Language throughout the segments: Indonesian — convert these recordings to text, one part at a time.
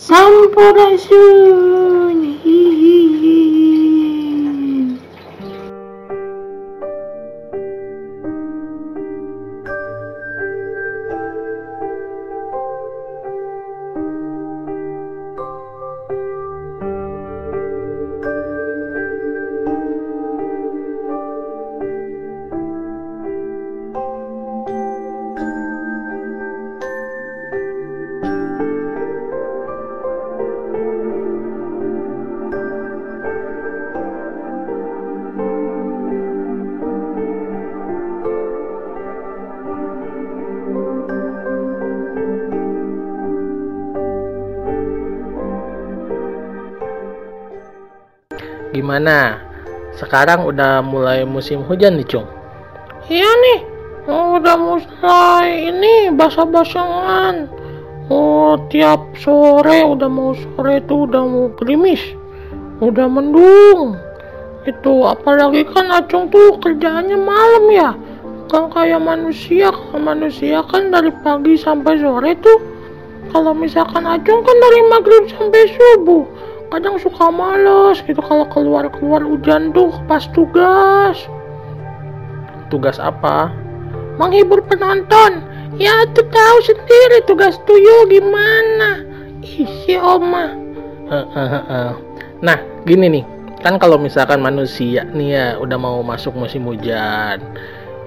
散歩だしゅーに Gimana? Sekarang udah mulai musim hujan nih, Cung. Iya nih, udah mulai ini basah-basahan. Oh, tiap sore udah mau sore tuh udah mau gerimis, udah mendung. Itu apalagi kan Acung tuh kerjaannya malam ya, kan kayak manusia. Kalau manusia kan dari pagi sampai sore tuh. Kalau misalkan Acung kan dari maghrib sampai subuh kadang suka males gitu kalau keluar-keluar hujan tuh pas tugas Tugas apa? menghibur penonton ya tuh tahu sendiri tugas tuyul gimana isi oma Nah, gini nih. Kan kalau misalkan manusia nih ya udah mau masuk musim hujan,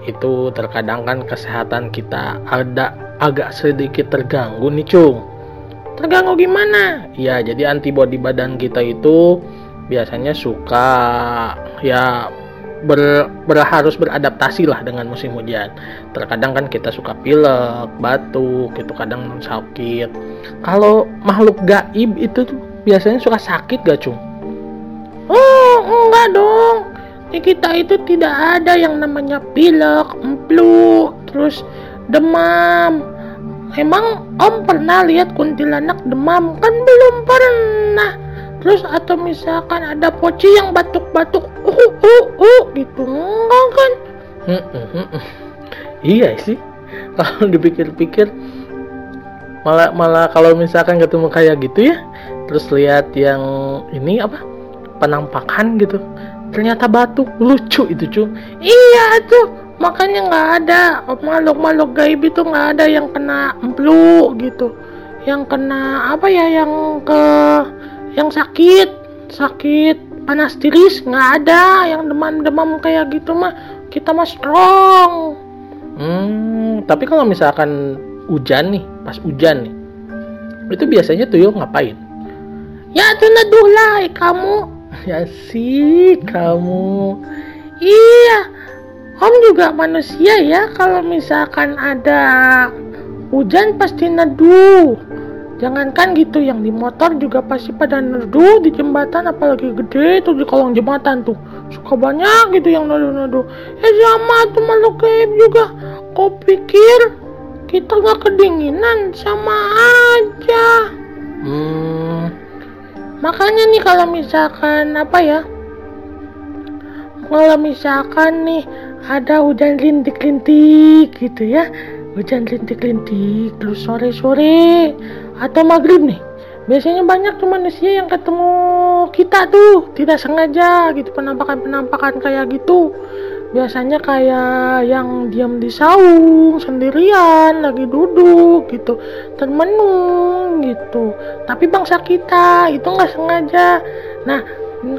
itu terkadang kan kesehatan kita ada agak sedikit terganggu nih, Cung. Terganggu gimana Ya, jadi antibodi badan kita itu biasanya suka ya ber, ber- harus beradaptasi lah dengan musim hujan. Terkadang kan kita suka pilek, batuk, itu kadang sakit. Kalau makhluk gaib itu biasanya suka sakit gak, Cung? oh enggak dong di kita itu tidak ada yang namanya pilek, flu, terus demam. Emang Om pernah lihat kuntilanak demam? Kan belum pernah. Terus atau misalkan ada poci yang batuk-batuk, uh uh uh gitu enggak kan? Iya sih. Kalau dipikir-pikir malah malah kalau misalkan ketemu kayak gitu ya, terus lihat yang ini apa penampakan gitu, ternyata batuk lucu itu cu. Iya tuh, makanya nggak ada makhluk-makhluk gaib itu nggak ada yang kena flu gitu, yang kena apa ya, yang ke yang sakit, sakit panas tiris nggak ada, yang demam-demam kayak gitu mah kita mah strong. Hmm, tapi kalau misalkan hujan nih, pas hujan nih, itu biasanya tuyul ngapain? Ya tuh lah kamu. Ya sih kamu. Iya, juga manusia ya. Kalau misalkan ada hujan pasti neduh. Jangankan gitu, yang di motor juga pasti pada neduh di jembatan, apalagi gede tuh di kolong jembatan tuh. Suka banyak gitu yang neduh-neduh. Eh sama tuh makhluk gaib juga. Kau pikir kita nggak kedinginan? Sama aja. Hmm, Makanya nih kalau misalkan apa ya? Kalau misalkan nih ada hujan rintik-rintik gitu ya. Hujan rintik-rintik terus sore-sore atau maghrib nih. Biasanya banyak tuh manusia yang ketemu kita tuh tidak sengaja gitu penampakan-penampakan kayak gitu. Biasanya kayak yang diam di saung sendirian lagi duduk gitu termenung gitu tapi bangsa kita itu nggak sengaja nah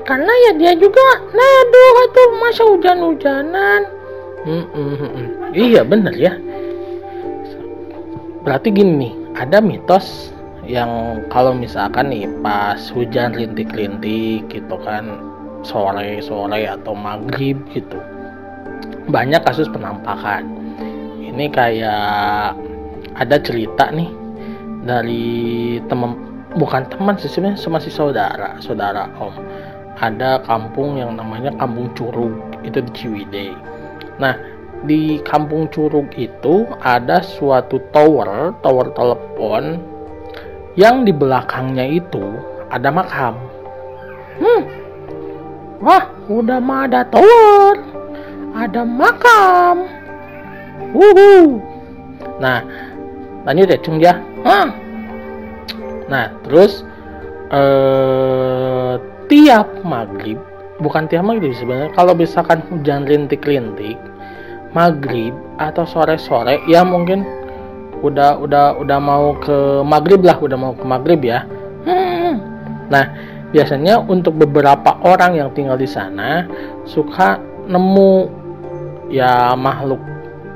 karena ya dia juga neduh atau masa hujan-hujanan mm, mm, mm, mm. iya bener ya. Berarti gini nih, ada mitos yang kalau misalkan nih pas hujan rintik-rintik gitu kan sore-sore atau maghrib gitu banyak kasus penampakan ini kayak ada cerita nih dari teman bukan teman sih sebenarnya masih saudara saudara om ada kampung yang namanya kampung Curug itu di Ciwidey nah di kampung Curug itu ada suatu tower tower telepon yang di belakangnya itu ada makam hmm wah udah mah ada tower ada makam Wuhu. Nah, lanjut ya, Cung ya. Hah, Nah, terus eh tiap maghrib, bukan tiap maghrib sebenarnya. Kalau misalkan hujan rintik-rintik, maghrib atau sore-sore, ya mungkin udah udah udah mau ke maghrib lah, udah mau ke maghrib ya. Hmm. Nah, biasanya untuk beberapa orang yang tinggal di sana suka nemu ya makhluk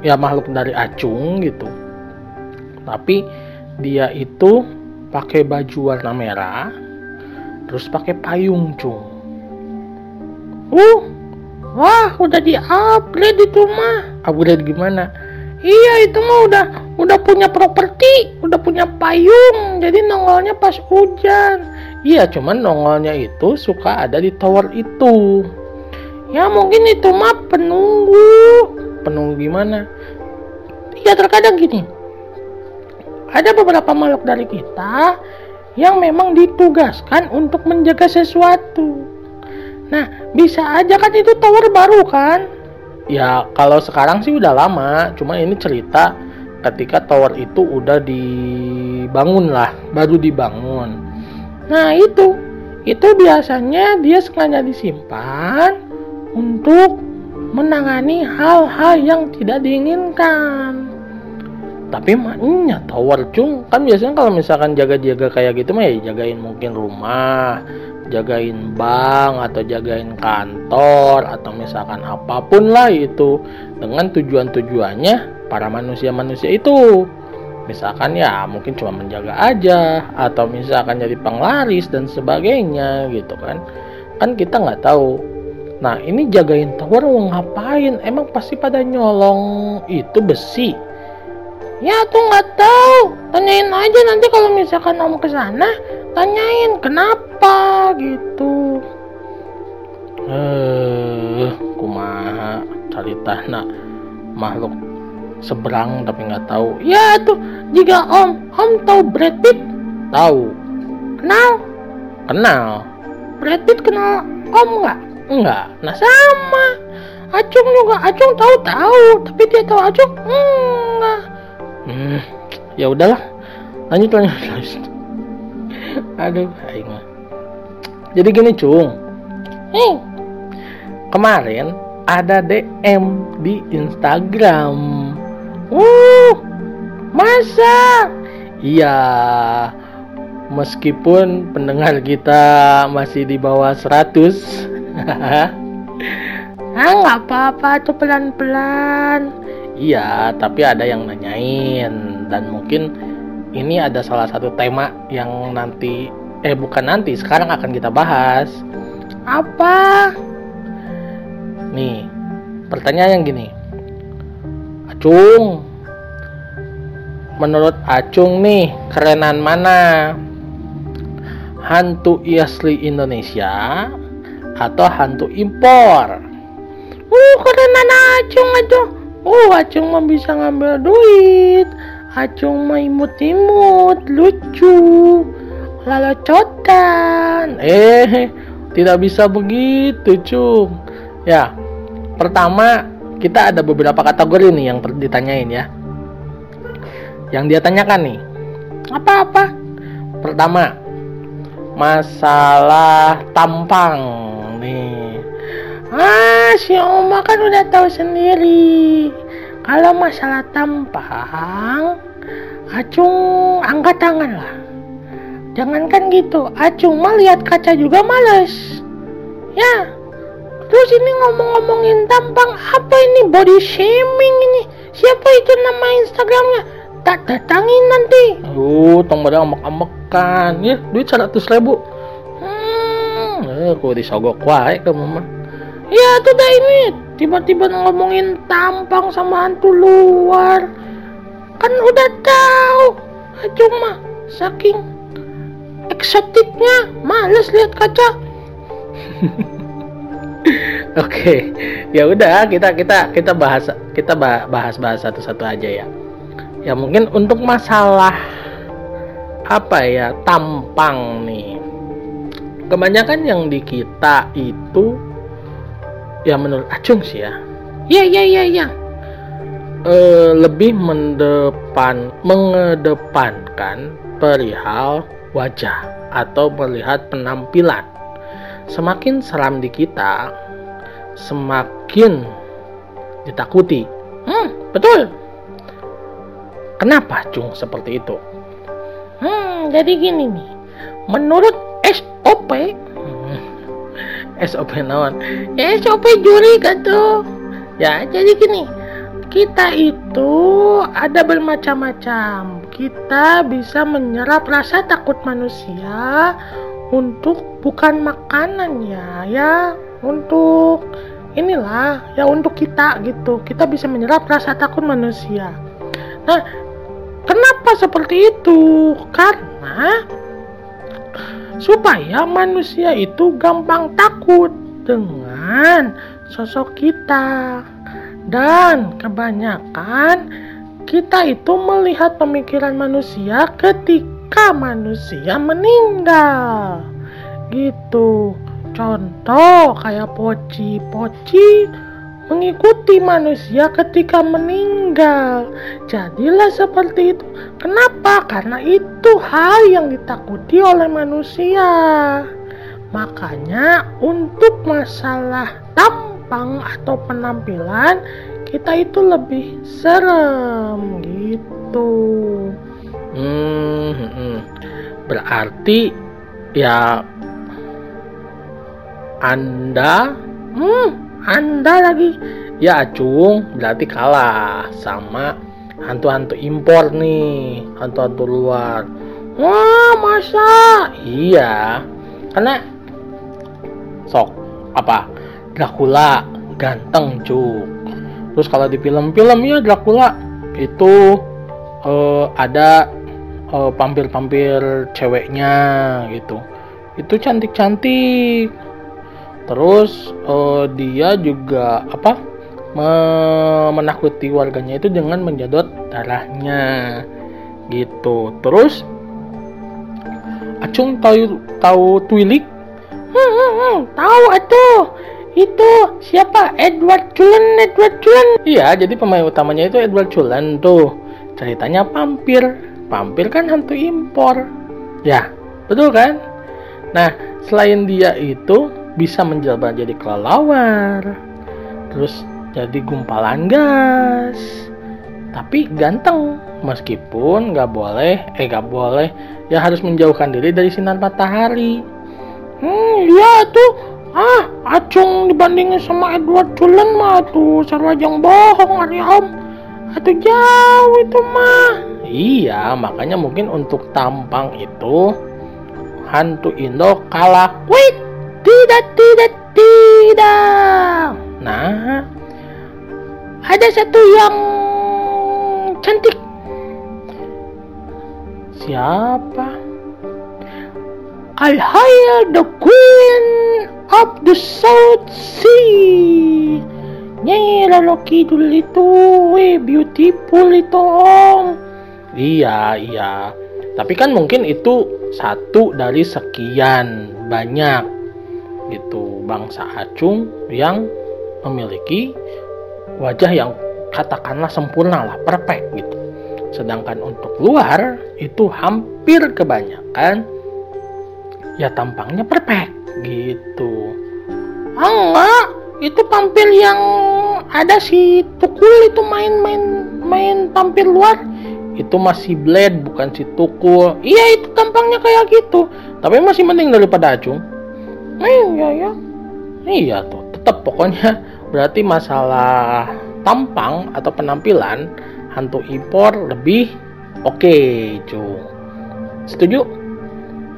ya makhluk dari acung gitu tapi dia itu pakai baju warna merah terus pakai payung cung. Uh wah udah di upgrade itu mah. Upgrade gimana? Iya itu mah udah udah punya properti udah punya payung. Jadi nongolnya pas hujan. Iya cuman nongolnya itu suka ada di tower itu. Ya mungkin itu mah penunggu. Penunggu gimana? Ya terkadang gini. Ada beberapa makhluk dari kita yang memang ditugaskan untuk menjaga sesuatu. Nah, bisa aja kan itu tower baru kan? Ya, kalau sekarang sih udah lama, cuma ini cerita ketika tower itu udah dibangun lah, baru dibangun. Nah, itu itu biasanya dia sengaja disimpan untuk menangani hal-hal yang tidak diinginkan tapi maknya tower cung. Kan biasanya kalau misalkan jaga-jaga kayak gitu mah ya jagain mungkin rumah jagain bank atau jagain kantor atau misalkan apa pun lah itu. Dengan tujuan-tujuannya para manusia-manusia itu. Misalkan ya mungkin cuma menjaga aja atau misalkan jadi penglaris dan sebagainya gitu kan. Kan kita nggak tahu. Nah ini jagain tower mau ngapain? Emang pasti pada nyolong itu besi Ya tuh nggak tahu. Tanyain aja nanti kalau misalkan om ke sana, tanyain kenapa gitu. Eh, kumaha cari tanah makhluk seberang tapi nggak tahu. Ya tuh, jika om, om tahu Brad Pitt? Tahu. Kenal? Kenal. Brad Pitt kenal om nggak? Enggak. Nah sama. Acung juga, Acung tahu tahu, tapi dia tahu Acung enggak hmm, ya udahlah. Lanjut lanjut aduh aing jadi gini cung. Hmm. kemarin ada DM di Instagram. Uh masa? Iya meskipun pendengar kita masih di bawah 100 ah nggak apa-apa tuh pelan-pelan Iya, tapi ada yang nanyain dan mungkin ini ada salah satu tema yang nanti eh bukan nanti, sekarang akan kita bahas. Apa? Nih, pertanyaan yang gini. Acung, menurut Acung nih, kerenan mana? Hantu asli Indonesia atau hantu impor? Uh, kerenan Acung aja Oh, Acung mah bisa ngambil duit. Acung mah imut-imut, lucu, lalacotan. Eh, tidak bisa begitu, Cung. Ya, pertama kita ada beberapa kategori nih yang ditanyain ya. Yang dia tanyakan nih. Apa-apa? Pertama, masalah tampang Ah, si Oma kan udah tahu sendiri. Kalau masalah tampang, Acung angkat tangan lah. Jangankan gitu, Acung mah lihat kaca juga males. Ya, terus ini ngomong-ngomongin tampang, apa ini body shaming ini? Siapa itu nama Instagramnya? Tak datangin nanti. Uh, tong pada amek-amekan. Ya, duit seratus ribu. Hmm. Eh, aku disogok wae ke mama. Ya tuh dah ini tiba-tiba ngomongin tampang sama hantu luar. Kan udah tahu. Cuma saking eksotiknya males lihat kaca. Oke, ya udah kita kita kita bahas kita bahas bahas satu-satu aja ya. Ya mungkin untuk masalah apa ya tampang nih. Kebanyakan yang di kita itu ya menurut Acung sih ya iya iya iya iya uh, lebih mendepan mengedepankan perihal wajah atau melihat penampilan. Semakin seram di kita, semakin ditakuti. Hmm, betul. Kenapa, Cung, seperti itu? Hmm, jadi gini nih. Menurut SOP. SOP naon? ya SOP juri gitu. Ya, jadi gini. Kita itu ada bermacam-macam. Kita bisa menyerap rasa takut manusia untuk bukan makanan ya, ya untuk inilah ya untuk kita gitu. Kita bisa menyerap rasa takut manusia. Nah, kenapa seperti itu? Karena supaya manusia itu gampang takut dengan sosok kita. Dan kebanyakan kita itu melihat pemikiran manusia ketika manusia meninggal. Gitu. Contoh kayak poci. Mengikuti manusia ketika meninggal. Jadilah seperti itu. Kenapa? Karena itu hal yang ditakuti oleh manusia. Makanya untuk masalah tampang atau penampilan kita itu lebih serem gitu. Hmm, hmm. berarti ya Anda, Hmm, Anda lagi ya Acung, berarti kalah sama hantu-hantu impor nih, hantu-hantu luar. Wah, masa? Iya, karena sok apa Dracula ganteng cu. Terus kalau di film-film ya Dracula itu eh, ada eh, pampir-pampir ceweknya gitu. Itu cantik-cantik. Terus eh, dia juga apa me- menakuti warganya itu dengan menjadot darahnya gitu. Terus Acung tahu tahu Twilik Hmm, hmm, hmm, tahu atuh. Itu siapa? Edward Cullen, Edward Cullen. Iya, jadi pemain utamanya itu Edward Cullen tuh. Ceritanya vampir. Vampir kan hantu impor. Ya, betul kan? Nah, selain dia itu bisa menjelma jadi kelelawar. Terus jadi gumpalan gas. Tapi ganteng. Meskipun nggak boleh, eh nggak boleh, ya harus menjauhkan diri dari sinar matahari. Hmm, iya tuh. Ah, acung dibandingin sama Edward Cullen mah tuh sarwajang bohong ari om. Atuh jauh itu mah. Iya, makanya mungkin untuk tampang itu hantu Indo kalah. Wait, tidak, tidak, tidak. Nah, Ada satu yang cantik. siapa? I hire the queen of the South Sea. Nyai Roro Kidul itu, weh, beautiful itu om. Iya, iya. Tapi kan mungkin itu satu dari sekian banyak gitu bangsa acung yang memiliki wajah yang katakanlah sempurna lah, perfect gitu. Sedangkan untuk luar itu hampir kebanyakan ya tampangnya perfect gitu. Ah, enggak, itu tampil yang ada si Tukul itu main-main main tampil luar. Itu masih blade bukan si tukul. Iya itu tampangnya kayak gitu. Tapi masih mending daripada acung. Iya ya. Iya tuh, tetap pokoknya berarti masalah tampang atau penampilan hantu impor lebih oke, cung. Setuju?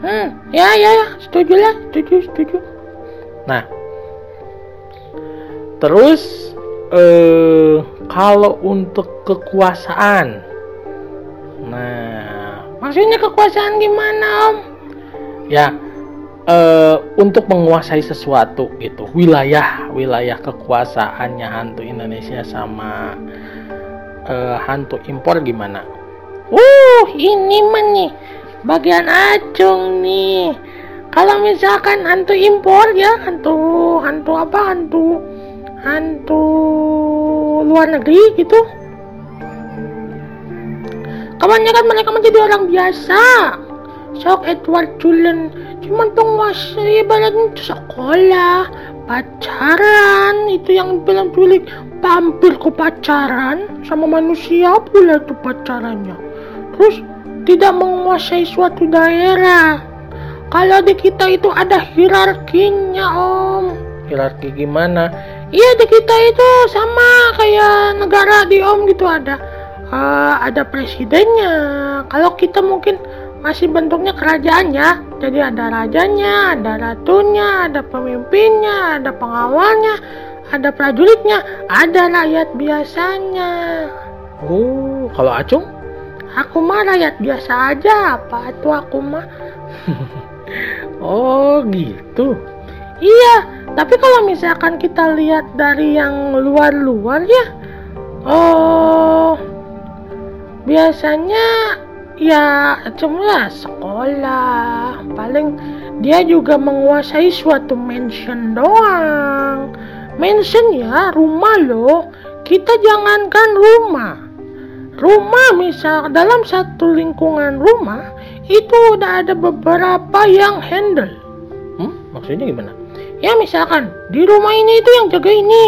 Hmm, ya ya ya, setuju lah, setuju setuju. Nah, terus eh kalau untuk kekuasaan, nah Maksudnya kekuasaan gimana om? ya eh, untuk menguasai sesuatu gitu wilayah wilayah kekuasaannya hantu Indonesia sama eh, hantu impor gimana Uh, ini mah bagian acung nih. Kalau misalkan hantu impor ya, hantu hantu apa hantu hantu luar negeri gitu. Kebanyakan mereka menjadi orang biasa. Sok Edward Cullen. Cuman penguasa ibaratnya itu sekolah pacaran. Itu yang bilang culik tampil ke pacaran sama manusia pula itu pacarannya. Terus tidak menguasai suatu daerah. Kalau di kita itu ada hierarkinya om. Hierarki gimana? Iya di kita itu sama kayak negara di om gitu ada. Uh, ada presidennya. Kalau kita mungkin masih bentuknya kerajaan ya jadi ada rajanya ada ratunya ada pemimpinnya ada pengawalnya ada prajuritnya ada rakyat biasanya. Oh kalau acung? Aku mah rakyat biasa aja. Apa tuh aku mah? Oh gitu. Iya tapi kalau misalkan kita lihat dari yang luar-luar ya oh biasanya ya cuma sekolah. Paling dia juga menguasai suatu mansion doang. Mansion ya rumah loh. Kita jangankan rumah. Rumah misal dalam satu lingkungan rumah itu udah ada beberapa yang handle. Hmm? maksudnya gimana? Ya misalkan di rumah ini itu yang jaga ini.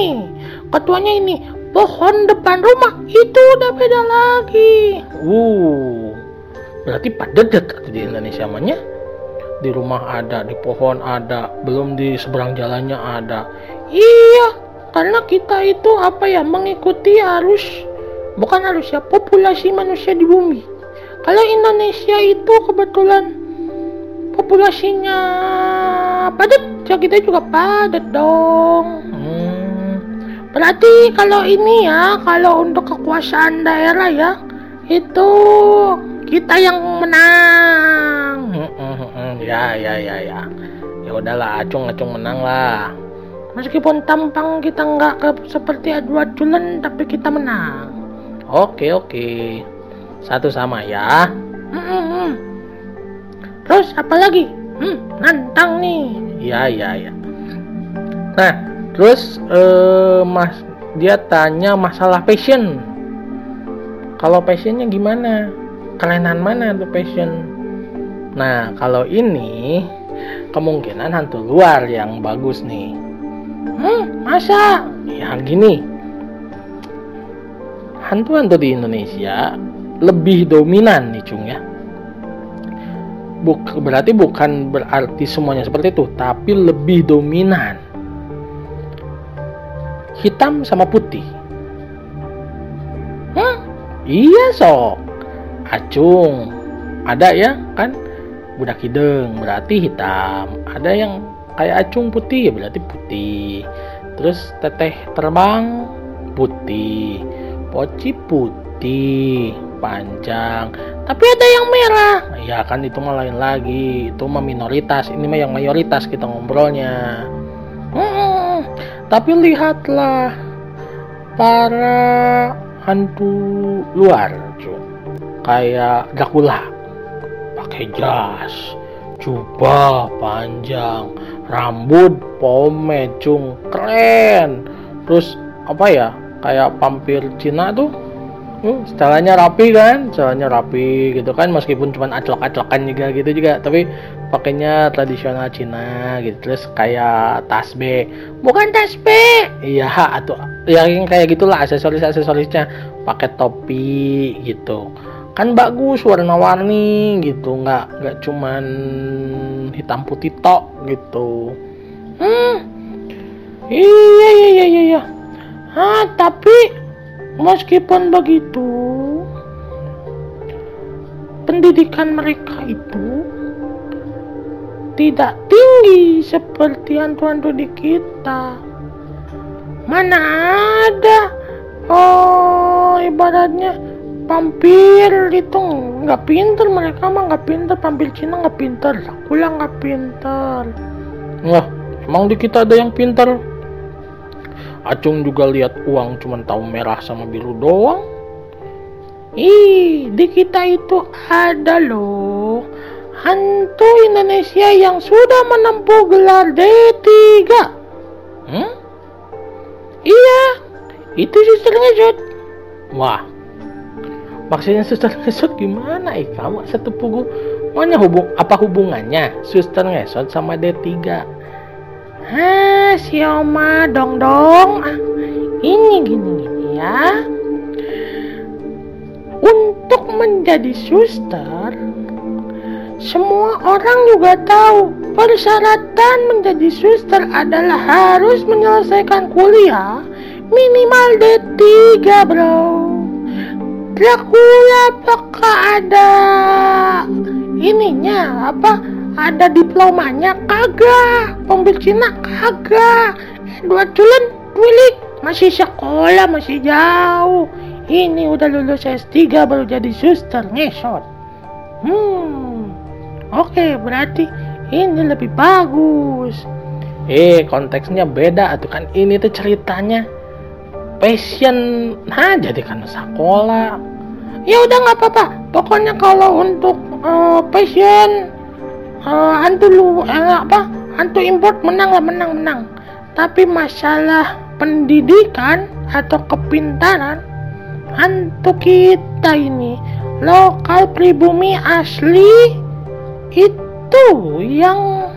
Ketuanya ini pohon depan rumah itu udah beda lagi. Uh berarti padat ya di Indonesia namanya di rumah ada di pohon ada belum di seberang jalannya ada. Iya karena kita itu apa ya mengikuti arus bukan arus ya populasi manusia di bumi. Kalau Indonesia itu kebetulan populasinya padat ya kita juga padat dong. Hmm. berarti kalau ini ya kalau untuk kekuasaan daerah ya itu kita yang menang. Ya ya ya ya. Ya udahlah acung acung menang lah. Meskipun tampang kita nggak seperti Edward Cullen tapi kita menang. Oke oke. Satu sama ya. Hmm. terus apa lagi? Hmm, nantang nih. Ya ya ya. Nah terus uh, mas dia tanya masalah passion. Kalau passionnya gimana kerenan mana tuh passion? Nah kalau ini kemungkinan hantu luar yang bagus nih. Hmm masa? Ya gini. Hantu-hantu di Indonesia lebih dominan nih cung ya. Buk, berarti bukan berarti semuanya seperti itu tapi lebih dominan. Hitam sama putih. Hmm? iya sok acung ada ya kan? Budak hidung berarti hitam. Ada yang kayak acung putih ya berarti putih. Terus teteh terbang putih. Poci putih panjang. Tapi ada yang merah. Ya kan itu mah lain lagi. Itu mah minoritas. Ini mah yang mayoritas kita ngobrolnya. Hmm, tapi lihatlah para hantu luar cuy kayak Dracula. Pakai jas jubah panjang rambut pomade cung keren. Terus apa ya kayak pampir Cina tuh hmm, setelahnya rapi kan? Setelahnya rapi gitu kan meskipun cuma aclok-aclokan juga gitu juga tapi pakainya tradisional Cina gitu. Terus kayak tas B bukan tas B iya atau yang kayak gitulah aksesoris aksesorisnya pakai topi gitu kan bagus warna-warni gitu. Nggak nggak cuman hitam putih tok gitu. Hmm. Iya iya iya iya, iya. ah tapi meskipun begitu pendidikan mereka itu tidak tinggi seperti hantu-hantu di kita. Mana ada. Oh ibaratnya vampir itu nggak pinter mereka mah nggak pinter. Vampir Cina nggak pinter. Dracula nggak pinter. Wah emang di kita ada yang pinter? Acung juga lihat uang cuma tahu merah sama biru doang. Ih di kita itu ada loh. Hantu Indonesia yang sudah menempuh gelar D3 hmm? iya itu Sister Ngejut wah maksudnya susah ngesut gimana kamu satu pugu Maunya hubung apa hubungannya suster ngesot sama D3? Hah, si Oma dong dong. Ah, ini gini gini ya. Untuk menjadi suster, semua orang juga tahu persyaratan menjadi suster adalah harus menyelesaikan kuliah minimal D3 bro. Dracula apakah ada ininya apa ada diplomanya? Kagak. Pembel Cina? Kagak. Edward Cullen? Milik. Masih sekolah masih jauh. Ini udah lulus S3 baru jadi suster. Ngesot. Hmm. Oke berarti ini lebih bagus. Eh konteksnya beda tuh kan. Ini tuh ceritanya passion nah jadi kan sekolah ya udah nggak apa-apa. Pokoknya kalau untuk uh, passion uh, hantu lu eh, apa hantu import menang lah menang menang. Tapi masalah pendidikan atau kepintaran hantu kita ini lokal pribumi asli itu yang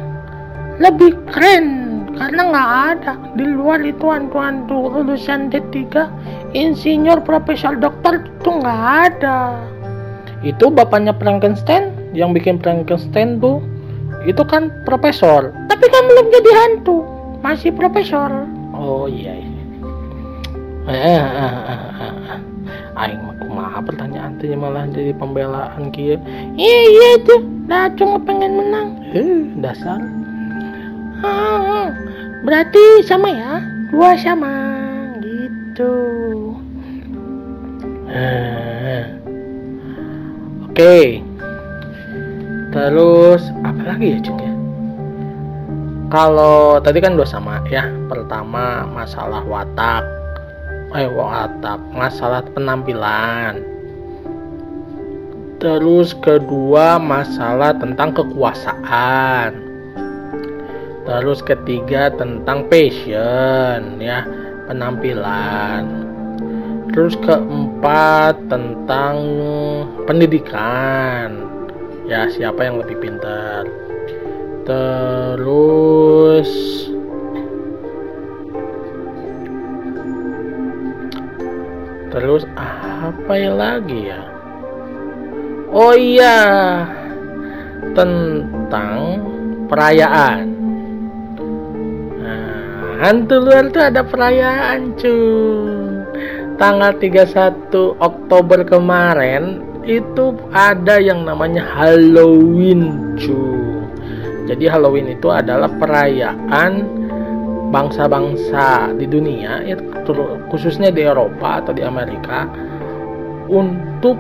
lebih keren karena nggak ada di luar itu hantu-hantu lulusan D3 insinyur profesor dokter itu nggak ada itu bapaknya Frankenstein yang bikin Frankenstein tuh itu kan profesor tapi kan belum jadi hantu masih profesor oh iya, iya. Eh, eh, eh. Aing mah pertanyaan tuh malah jadi pembelaan kia. Iya iya tuh, dah cuma pengen menang. Eh, dasar. Berarti sama ya, dua sama gitu. Eh. Oke. Terus apa lagi ya Cung ya? Kalau tadi kan dua sama ya. Pertama masalah watak. Eh watak, masalah penampilan. Terus kedua masalah tentang kekuasaan. Terus ketiga tentang passion ya, penampilan Terus keempat tentang pendidikan. Ya, siapa yang lebih pintar. Terus Terus apa ya lagi ya? Oh iya, tentang perayaan. Hantu luar tuh ada perayaan cuy. Tanggal 31 Oktober kemarin itu ada yang namanya Halloween cu jadi Halloween itu adalah perayaan bangsa-bangsa di dunia ya, khususnya di Eropa atau di Amerika untuk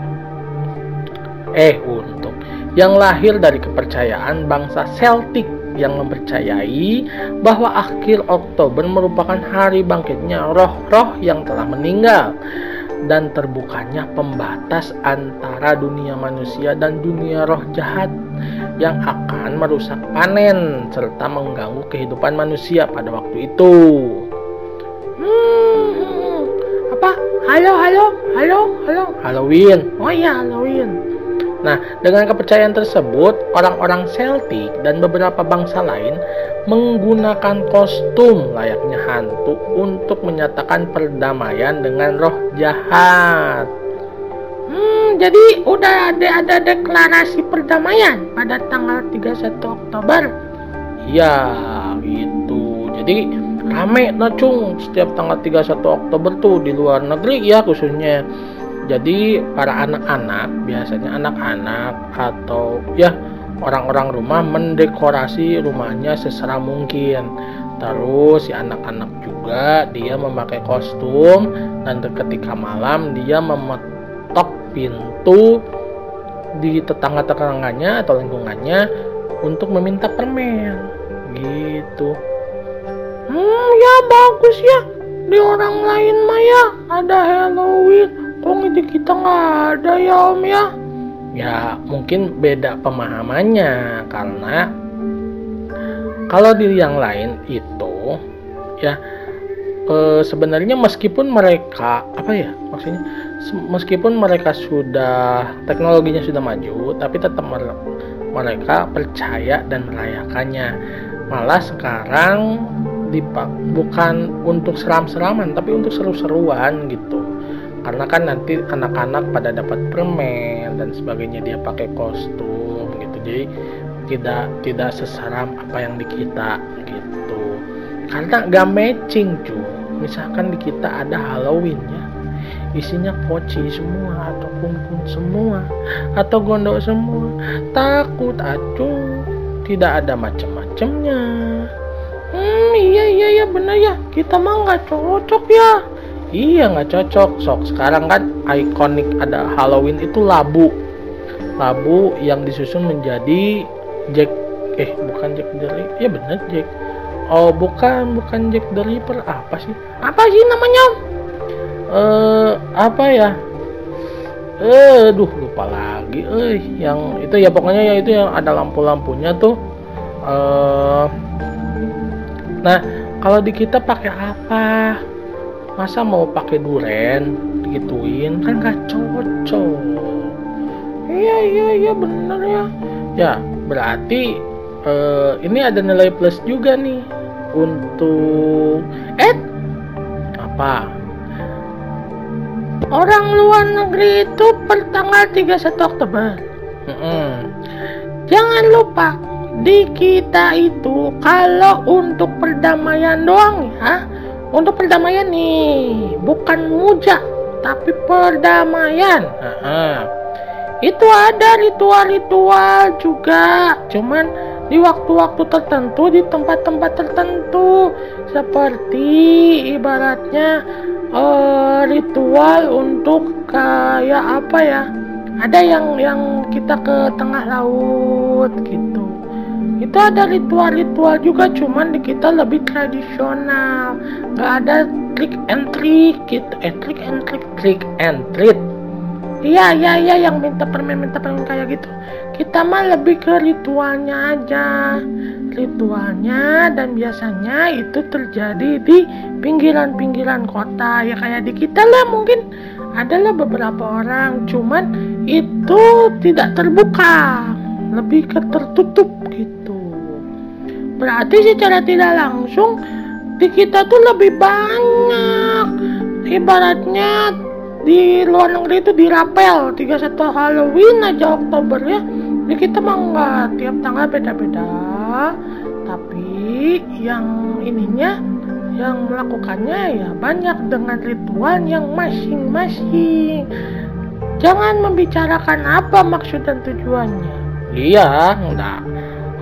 eh untuk yang lahir dari kepercayaan bangsa Celtic yang mempercayai bahwa akhir Oktober merupakan hari bangkitnya roh-roh yang telah meninggal dan terbukanya pembatas antara dunia manusia dan dunia roh jahat yang akan merusak panen serta mengganggu kehidupan manusia pada waktu itu. Hmm, apa? Halo, halo, halo, halo. Halloween. Oh iya, Halloween. Nah, dengan kepercayaan tersebut, orang-orang Celtic dan beberapa bangsa lain menggunakan kostum layaknya hantu untuk menyatakan perdamaian dengan roh jahat. Hmm, jadi udah ada ada deklarasi perdamaian pada tanggal 31 Oktober. Iya, itu. Jadi rame nacung setiap tanggal 31 Oktober tuh di luar negeri ya khususnya jadi para anak-anak biasanya anak-anak atau ya orang-orang rumah mendekorasi rumahnya seseram mungkin. Terus si anak-anak juga dia memakai kostum dan ketika malam dia memetok pintu di tetangga-tetangganya atau lingkungannya untuk meminta permen. Gitu. Hmm ya bagus ya. Di orang lain Maya ada Halloween kok di kita nggak ada ya om ya. Ya mungkin beda pemahamannya karena kalau di yang lain itu ya e, sebenarnya meskipun mereka apa ya maksudnya meskipun mereka sudah teknologinya sudah maju tapi tetap mereka percaya dan merayakannya. Malah sekarang dipak bukan untuk seram-seraman tapi untuk seru-seruan gitu karena kan nanti anak-anak pada dapat permen dan sebagainya dia pakai kostum gitu. Jadi tidak tidak seseram apa yang di kita gitu. Karena gak matching cu. Misalkan di kita ada Halloween ya. Isinya poci semua atau kun semua atau gondok semua. Takut acung tidak ada macam-macamnya hmm iya iya iya bener ya. Kita mah nggak cocok ya iya nggak cocok. Sok sekarang kan ikonik ada Halloween itu labu. Labu yang disusun menjadi Jack eh bukan Jack the Ripper. Ya bener Jack. Oh bukan bukan Jack the Ripper. Apa sih? Apa sih namanya eh apa ya? Eh duh lupa lagi. Eh yang itu ya pokoknya ya itu yang ada lampu-lampunya tuh. Eh nah kalau di kita pakai apa masa mau pakai duren? Gituin kan gak cocok. Iya iya iya bener ya. Ya berarti uh, ini ada nilai plus juga nih untuk eh apa? Orang luar negeri itu per tanggal 31 Oktober. Mm -hmm. jangan lupa di kita itu kalau untuk perdamaian doang ya untuk perdamaian nih bukan muja tapi perdamaian. Uh -huh itu ada ritual-ritual juga cuman di waktu-waktu tertentu di tempat-tempat tertentu. Seperti ibaratnya uh, ritual untuk kayak apa ya? Ada yang yang kita ke tengah laut gitu itu ada ritual-ritual juga cuman di kita lebih tradisional. Nggak ada trick and trick gitu eh trick and trick trick and treat. Iya iya iya yang minta permen minta permen kayak gitu. Kita mah lebih ke ritualnya aja. Ritualnya dan biasanya itu terjadi di pinggiran-pinggiran kota. Ya kayak di kita lah mungkin. Adalah beberapa orang cuman itu tidak terbuka. Lebih ke tertutup gitu berarti secara tidak langsung di kita tuh lebih banyak. Ibaratnya di luar negeri itu dirapel. 31 Halloween aja Oktober ya. Di kita mah enggak tiap tanggal beda-beda. Tapi yang ininya yang melakukannya ya banyak dengan ritual yang masing-masing. Jangan membicarakan apa maksud dan tujuannya. Iya enggak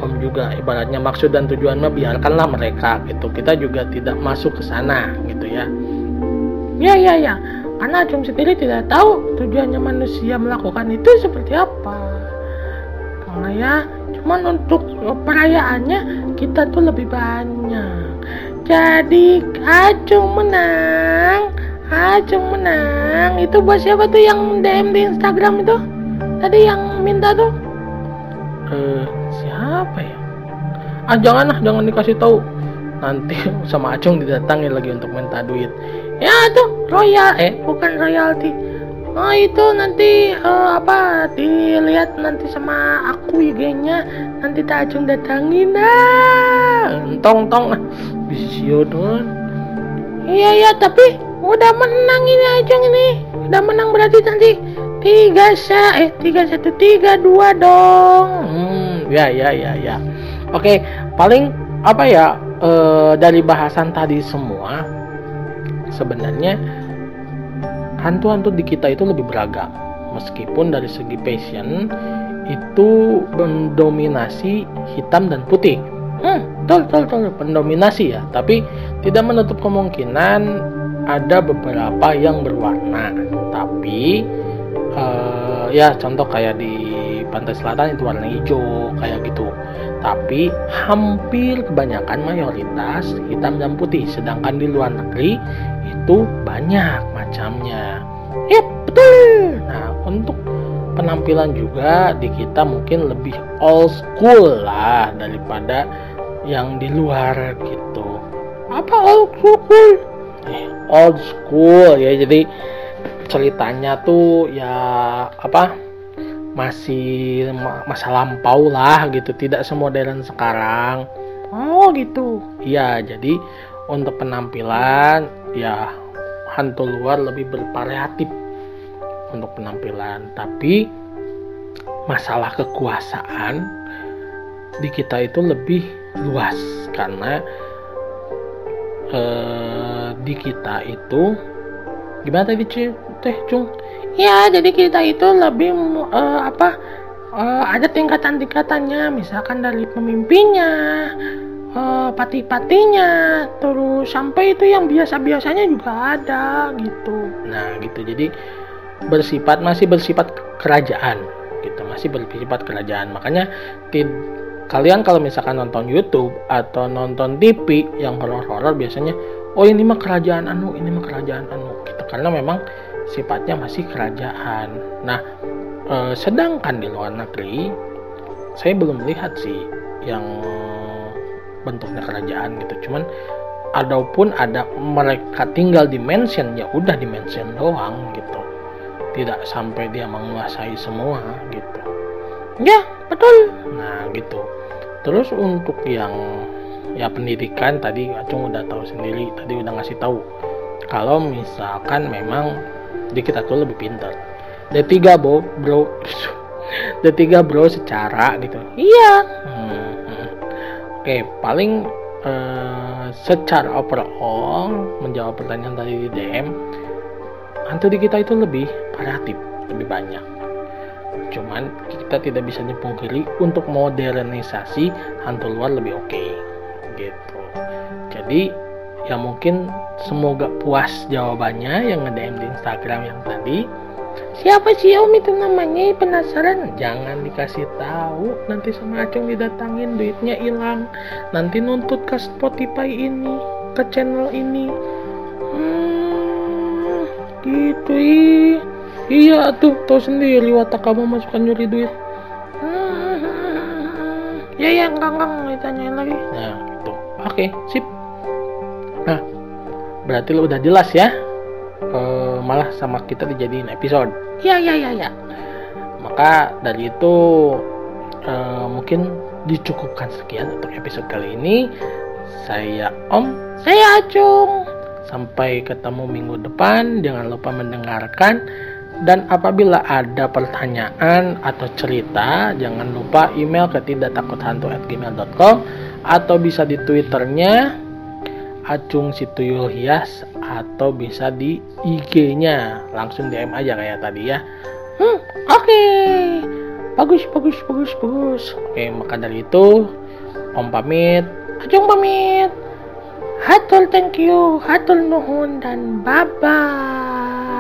Om juga ibaratnya maksud dan tujuannya biarkanlah mereka gitu. Kita juga tidak masuk ke sana gitu ya. Ya ya ya karena Acung sendiri tidak tahu tujuannya manusia melakukan itu seperti apa. Karena ya cuman untuk perayaannya kita tuh lebih banyak. Jadi Acung menang Acung menang itu buat siapa tuh yang DM di Instagram itu? Tadi yang minta tuh? Eh siapa ya? Ah jangan lah jangan dikasih tahu. Nanti sama Acung didatangi lagi untuk minta duit. Ya tuh royal eh bukan royalty oh itu nanti uh, apa dilihat nanti sama aku IG-nya nanti Tajung datangin. Nah tong tong bisio dong iya iya tapi udah menang ini aja ini. Udah menang berarti nanti tiga sa eh tiga satu tiga dua dong. Hmm, ya ya ya ya. Oke paling apa ya uh, dari bahasan tadi semua sebenarnya hantu-hantu di kita itu lebih beragam. Meskipun dari segi passion itu mendominasi hitam dan putih. Hmm, betul betul betul. Mendominasi ya tapi tidak menutup kemungkinan ada beberapa yang berwarna. Tapi uh, ya contoh kayak di pantai selatan itu warna hijau kayak gitu. Tapi hampir kebanyakan mayoritas hitam dan putih sedangkan di luar negeri itu banyak macamnya. Ya betul. Nah untuk penampilan juga di kita mungkin lebih old school lah daripada yang di luar gitu. Apa old school? Eh, old school ya. Jadi ceritanya tuh ya apa masih masa lampau lah gitu. Tidak semodern sekarang. Oh gitu. Iya jadi untuk penampilan ya hantu luar lebih bervariatif untuk penampilan. Tapi masalah kekuasaan di kita itu lebih luas karena eh, di kita itu gimana tadi teh cung ya jadi kita itu lebih uh, apa uh, ada tingkatan-tingkatannya. Misalkan dari pemimpinnya uh, pati-patinya terus sampai itu yang biasa-biasanya juga ada gitu. Nah gitu. Jadi bersifat masih bersifat kerajaan gitu. Masih bersifat kerajaan. Makanya tid kalian kalau misalkan nonton YouTube atau nonton TV yang horor-horor biasanya oh ini mah kerajaan anu ini mah kerajaan anu gitu. Karena memang sifatnya masih kerajaan. Nah, eh, sedangkan di luar negeri saya belum melihat sih yang bentuknya kerajaan gitu. Cuman adapun ada mereka tinggal di mansion ya udah di mansion doang gitu. Tidak sampai dia menguasai semua gitu. Ya, betul. Nah, gitu. Terus untuk yang ya pendidikan tadi Acung udah tahu sendiri, tadi udah ngasih tahu kalau misalkan memang jadi kita tuh lebih pintar. D3 bro. Bro D3 bro secara gitu. Iya. Hmm, oke paling uh, secara overall menjawab pertanyaan tadi di DM hantu di kita itu lebih variatif lebih banyak. Cuman kita tidak bisa dipungkiri untuk modernisasi hantu luar lebih oke okay. gitu. Jadi ya mungkin semoga puas jawabannya yang nge-DM di Instagram yang tadi. Siapa sih om? Itu namanya penasaran? Jangan dikasih tahu. Nanti sama Acung didatangin duitnya hilang. Nanti nuntut ke Spotify ini ke channel ini. Hmm, gitu ih. Iya tuh tau sendiri watak kamu masukkan nyuri duit. Hmm, ya ya enggak enggak ditanyain lagi. Nah gitu oke sip Nah, berarti lo udah jelas ya. E, malah sama kita dijadiin episode. Ya, ya, ya, ya. Maka dari itu e, mungkin dicukupkan sekian untuk episode kali ini. Saya Om, saya Acung. Sampai ketemu minggu depan. Jangan lupa mendengarkan. Dan apabila ada pertanyaan atau cerita, jangan lupa email ke tidak takut hantu gmail.com atau bisa di twitternya Acung Situyul Hias atau bisa di IG-nya langsung DM aja kayak tadi ya. Hmm, oke. Okay. Bagus, bagus, bagus, bagus. Oke, maka dari itu Om pamit, Acung pamit. Hatul thank you, hatul nuhun dan bye bye.